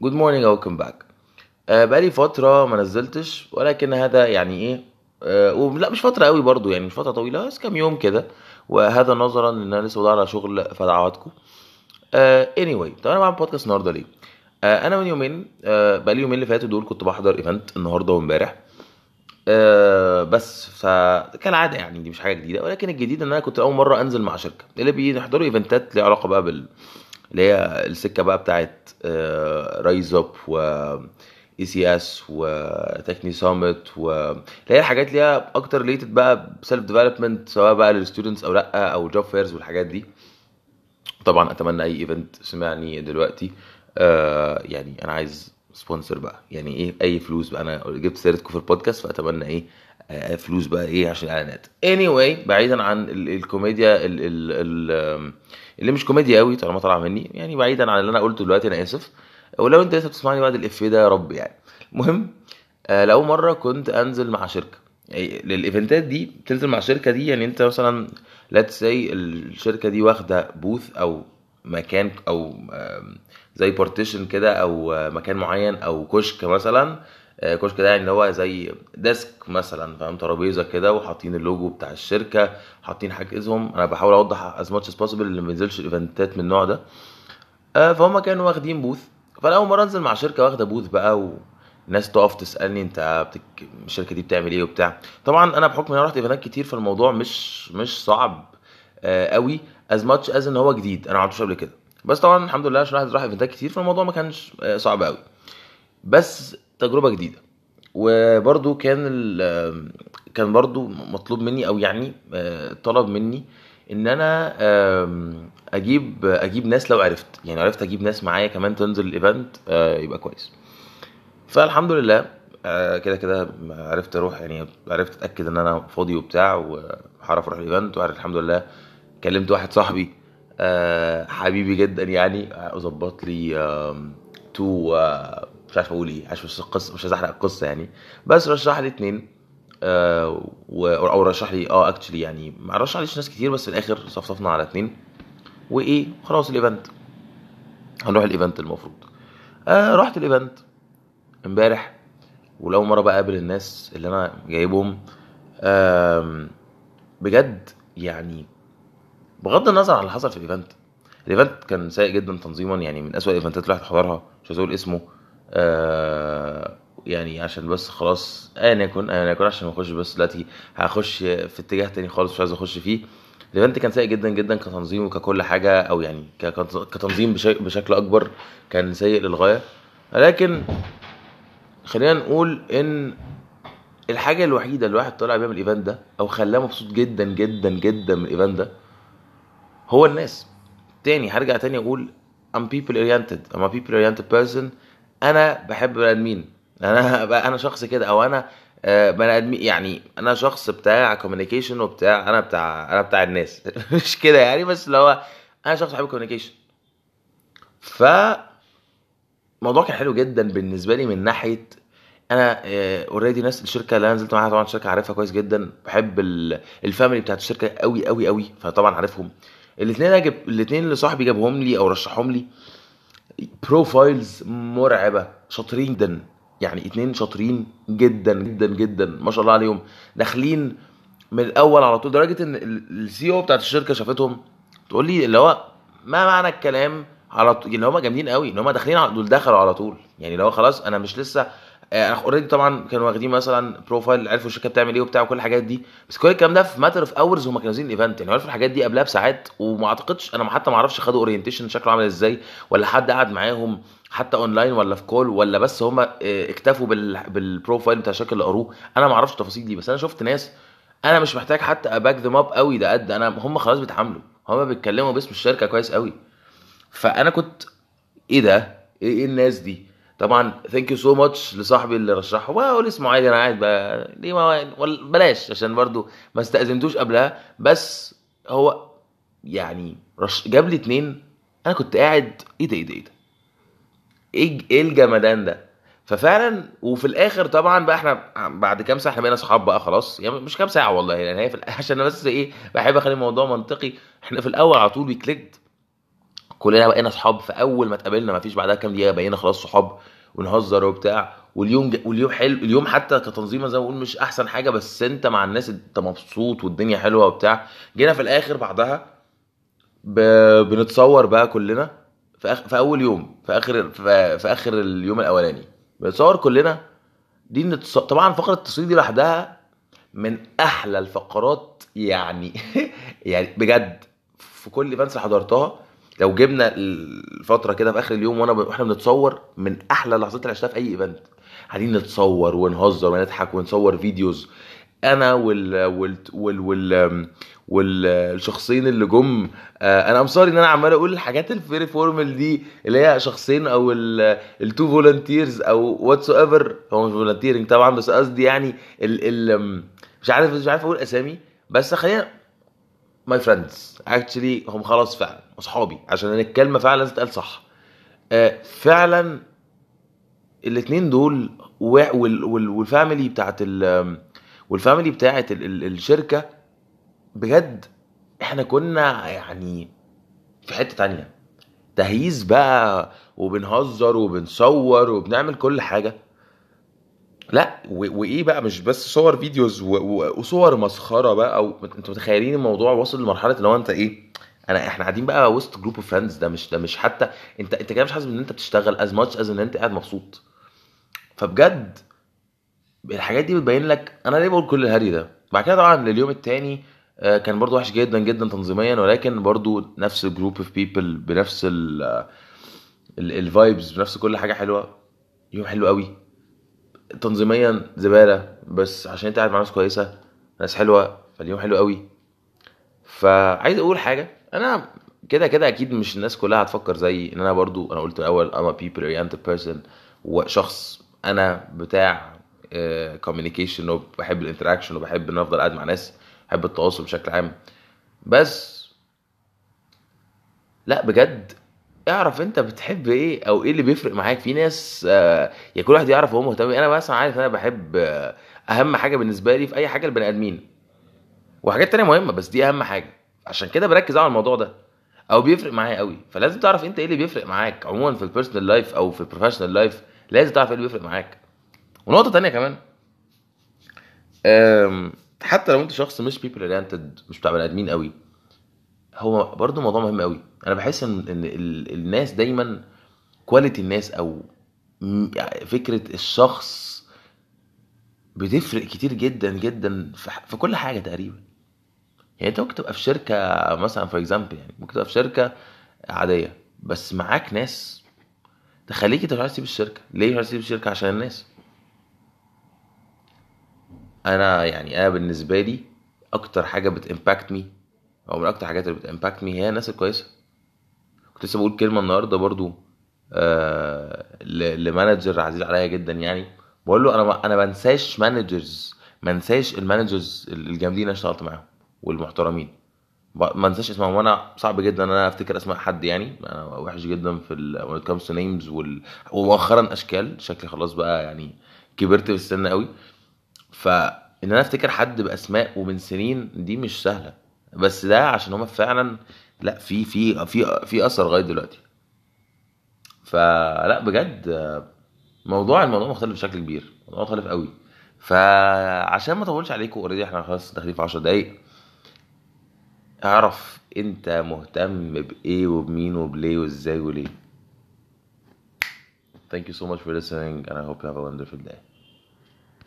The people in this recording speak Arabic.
good morning welcome back بقالي فترة ما نزلتش ولكن هذا يعني إيه آه ولا مش فترة قوي برضو يعني مش فترة طويلة بس كام يوم كده. وهذا نظرا ان أنا لسه بدور على شغل فدعواتكم آه anyway طب أنا بعمل بودكاست النهارده ليه؟ آه أنا من يومين آه بقالي يومين اللي فاتوا دول كنت بحضر event النهارده وامبارح. آه بس فكالعاده يعني دي مش حاجة جديدة ولكن الجديد إن أنا كنت اول مرة أنزل مع شركة اللي بيحضروا ايفنتات ليها علاقة بقى بال اللي هي السكة بقى بتاعت Rise Up و ICS و Techne Summit و اللي هي الحاجات اللي هي أكتر related بقى ب self development سواء بقى لل students أو لأ أو job fairs والحاجات دي. طبعا أتمنى أي event سمعني دلوقتي. آه يعني أنا عايز sponsor بقى. يعني إيه أي فلوس بقى. أنا جبت سيرتكم في البودكاست فأتمنى إيه آه فلوس بقى إيه عشان الاعلانات. anyway بعيدا عن ال- الكوميديا ال ال ال اللي مش كوميديا قوي طالما طالعة مني يعني بعيدا عن اللي أنا قلته دلوقتي أنا آسف. ولو أنت لسه بتسمعني بعد الافيه ده يا رب يعني. المهم آه لاول مرة كنت أنزل مع شركة. يعني للإيفنتات دي بتنزل مع الشركة دي يعني أنت مثلا let's say الشركة دي واخدة booth أو مكان أو زي partition كده أو آه، مكان معين أو كشك مثلا كشك ده يعني اللي هو زي desk مثلا فاهم؟ ترابيزة كده وحاطين اللوجو بتاع الشركة حاطين حاجزهم أنا بحاول أوضح as much as possible اللي ما بينزلش ايفنتات من النوع ده. آه، فهم كانوا واخدين booth فأنا أول مرة أنزل مع شركة واخدة booth بقى وناس تقف تسألني أنت بتك... الشركة دي بتعمل إيه وبتاع. طبعا أنا بحكم إن أنا رحت إيفنتات كتير فالموضوع مش مش صعب آه، قوي. as much as إن هو جديد. أنا ما عملتوش قبل كده. بس طبعا الحمد لله عشان رحت إيفنتات كتير فالموضوع ما كانش آه، صعب قوي. بس تجربة جديدة. وبرضو كان كان برضو مطلوب مني أو يعني آه، طلب مني إن أنا أجيب أجيب ناس لو عرفت. يعني عرفت أجيب ناس معايا كمان تنزل ال event آه، يبقى كويس. فالحمد لله آه، كده كده عرفت أروح يعني عرفت أتأكد إن أنا فاضي وبتاع وهعرف أروح ال event. وعرفت الحمد لله كلمت واحد صاحبي حبيبي جدا يعني ظبط لي تو مش عارف أقول إيه عشان مش القصة مش عايز احرق القصة يعني. بس رشح لي اتنين آه و... أو رشح لي آه actually يعني ما رشحليش ناس كتير بس في الآخر صفصفنا على اتنين. وإيه؟ خلاص ال event هنروح ال event المفروض. آه رحت ال event امبارح ولأول مرة بقى أقابل الناس اللي أنا جايبهم آم، بجد يعني بغض النظر عن اللي حصل في ال event ال event كان سيء جدا تنظيما يعني من أسوأ الايفنتات اللي رحت احضرها مش عايز أقول اسمه. آه يعني عشان بس خلاص ايا يكن ايا يكن عشان ما أخش بس دلوقتي هخش في اتجاه تاني خالص مش عايز أخش فيه. ال event كان سيء جدا جدا كتنظيم وككل حاجة أو يعني كتنظيم بش- بشكل أكبر كان سيء للغاية. لكن خلينا نقول إن الحاجة الوحيدة اللي الواحد طلع بيها من ال event ده أو خلاه مبسوط جدا جدا جدا من ال event ده هو الناس. تاني هرجع تاني أقول I'm people oriented I'm a people oriented person. أنا بحب بني آدمين. أنا أنا شخص كده أو أنا آه، بني آدمين يعني أنا شخص بتاع communication وبتاع أنا بتاع أنا بتاع الناس. مش كده يعني بس اللي هو أنا شخص بحب communication ف الموضوع كان حلو جدا بالنسبة لي من ناحية أنا already ناس الشركة اللي أنا نزلت معاها طبعا شركة عارفها كويس جدا. بحب ال- family بتاعت الشركة قوي قوي قوي فطبعا عارفهم. الاثنين الاثنين اللي صاحبي جابهم لي أو رشحهم لي. profiles مرعبة شاطرين جدا. يعني اتنين شاطرين جدا جدا جدا. ما شاء الله عليهم. داخلين من الأول على طول. لدرجة إن ال CEO بتاعت الشركة شافتهم. تقول لي اللي هو ما معنى الكلام على طول اللي هم جامدين قوي. ان هم داخلين دول دخلوا على طول. يعني هو خلاص أنا مش لسه already طبعا كانوا واخدين مثلا profile عرفوا الشركة بتعمل إيه وبتاع وكل الحاجات دي. بس كل الكلام ده في matter of hours هم كانوا نازلين ال event يعني عرفوا الحاجات دي قبلها بساعات وما أعتقدش أنا حتى ما أعرفش خدوا orientation شكله عامل إزاي ولا حد قعد معاهم حتى اونلاين ولا في call ولا بس هم اكتفوا بال... بال profile بتاع الشركة اللي قروه. أنا ما أعرفش التفاصيل دي بس أنا شفت ناس. أنا مش محتاج حتى ا back them up قوي ده قد أنا هم خلاص بيتعاملوا. هم بيتكلموا باسم الشركة كويس قوي. فأنا كنت إيه ده؟ إيه, إيه الناس دي؟ طبعا thank you so much لصاحبي اللي رشحه. واقول اسمه عادي أنا قاعد ليه ما بلاش عشان برضو ما استأذنتوش قبلها. بس هو يعني رش جاب لي اتنين. أنا كنت قاعد إيه ده إيه ده إيه ده؟ إيه إيه الجمدان ده؟ ففعلا وفي الآخر طبعا بقى إحنا بعد كام ساعة إحنا بقينا اصحاب بقى خلاص. يعني مش كام ساعة والله يعني هي في عشان بس إيه بحب أخلي الموضوع منطقي. إحنا في الأول على طول بيكليكت كلنا بقينا صحاب في أول ما اتقابلنا ما فيش بعدها كام دقيقة بقينا خلاص صحاب ونهزر وبتاع. واليوم. واليوم حلو اليوم حتى كتنظيمه زي ما بقول مش أحسن حاجة بس أنت مع الناس أنت مبسوط والدنيا حلوة وبتاع. جينا في الآخر بعدها ب... بنتصور بقى كلنا في, أخ... في أول يوم في آخر في... في آخر اليوم الأولاني. بنتصور كلنا. دي نتص... طبعا فقرة التصوير دي لوحدها من أحلى الفقرات يعني يعني بجد. في كل ايفنتس اللي حضرتها. لو جبنا الفترة كده في آخر اليوم وأنا. وإحنا بنتصور من أحلى اللحظات اللي عشتها في أي event قاعدين نتصور ونهزر ونضحك ونصور videos أنا وال وال وال وال والشخصين اللي جم آه، أنا I'm sorry إن أنا عمال أقول الحاجات ال very formal دي اللي هي شخصين أو ال two volunteers أو whatever هو مش volunteering طبعا بس قصدي يعني ال ال مش عارف مش عارف أقول أسامي بس خلينا my friends actually هم خلاص فعلا. أصحابي. عشان الكلمة فعلا لازم تتقال صح. آه، فعلا الاثنين دول وال family بتاعت ال وال family بتاعت ال- ال- الشركة بجد إحنا كنا يعني في حتة تانية. تهييس بقى وبنهزر وبنصور وبنعمل كل حاجة. لا وإيه بقى مش بس صور videos وصور مسخرة بقى أو أنتوا متخيلين الموضوع واصل لمرحلة اللي هو أنت إيه أنا إحنا قاعدين بقى وسط group of friends ده مش ده مش حتى أنت أنت كده مش حاسس إن أنت بتشتغل as much as إن أنت قاعد مبسوط. فبجد الحاجات دي بتبين لك أنا ليه بقول كل الهري ده؟ بعد كده طبعا اليوم التاني آه، كان برضو وحش جدا جدا تنظيميا ولكن برضو نفس ال group of people بنفس ال vibes بنفس كل حاجة حلوة. يوم حلو قوي. تنظيميا زبالة بس عشان انت قاعد مع ناس كويسة ناس حلوة فاليوم حلو قوي. فعايز أقول حاجة أنا كده كده أكيد مش الناس كلها هتفكر زيي ان أنا برضو أنا قلت الأول I'm a people oriented person وشخص أنا بتاع communication وبحب ال interaction وبحب ان أفضل قاعد مع ناس بحب التواصل بشكل عام. بس لا بجد اعرف انت بتحب إيه أو إيه اللي بيفرق معاك؟ في ناس يا كل واحد يعرف هو مهتم. أنا مثلا عارف إن أنا بحب آه، اهم حاجة بالنسبة لي في اي حاجة البني ادمين. وحاجات تانية مهمة بس دي اهم حاجة. عشان كده بركز على الموضوع ده. أو بيفرق معايا قوي فلازم تعرف انت إيه اللي بيفرق معاك عموما في ال personal life أو في ال professional life لازم تعرف إيه اللي بيفرق معاك. ونقطة تانية كمان. حتى لو انت شخص مش people oriented مش بتاع بني ادمين قوي هو برضو موضوع مهم قوي أنا بحس ان إن ال- الناس دايما quality الناس أو فكرة الشخص بتفرق كتير جدا جدا في كل حاجة تقريبا. يعني أنت ممكن تبقى في شركة مثلا for example يعني ممكن تبقى في شركة عادية بس معاك ناس تخليك أنت مش عايز تسيب الشركة. ليه مش عايز تسيب الشركة؟ عشان الناس. أنا يعني أنا بالنسبة لي أكتر حاجة بت impact me أو من أكتر الحاجات اللي بت impact me هي الناس الكويسه كنت لسه بقول كلمة النهارده برضو آه ل manager عزيز عليا جدا يعني. بقول له أنا ما أنا ما انساش managers ما انساش ال managers الجامدين اللي اشتغلت معاهم والمحترمين. ما انساش اسمائهم وأنا صعب جدا إن أنا أفتكر أسماء حد يعني. أنا وحش جدا في when it comes to names وال... ومؤخرا أشكال. شكلي خلاص بقى يعني كبرت في السن قوي فان أنا أفتكر حد بأسماء ومن سنين دي مش سهلة. بس ده عشان هما فعلا لا في في في في أثر لغاية دلوقتي. فلا بجد موضوع الموضوع مختلف بشكل كبير موضوع مختلف قوي. فعشان ما أطولش عليكم اوريدي إحنا خلاص داخلين في 10 دقايق. اعرف أنت مهتم بإيه وبمين وبليه وإزاي وليه. Thank you so much for listening and I hope you have a wonderful day.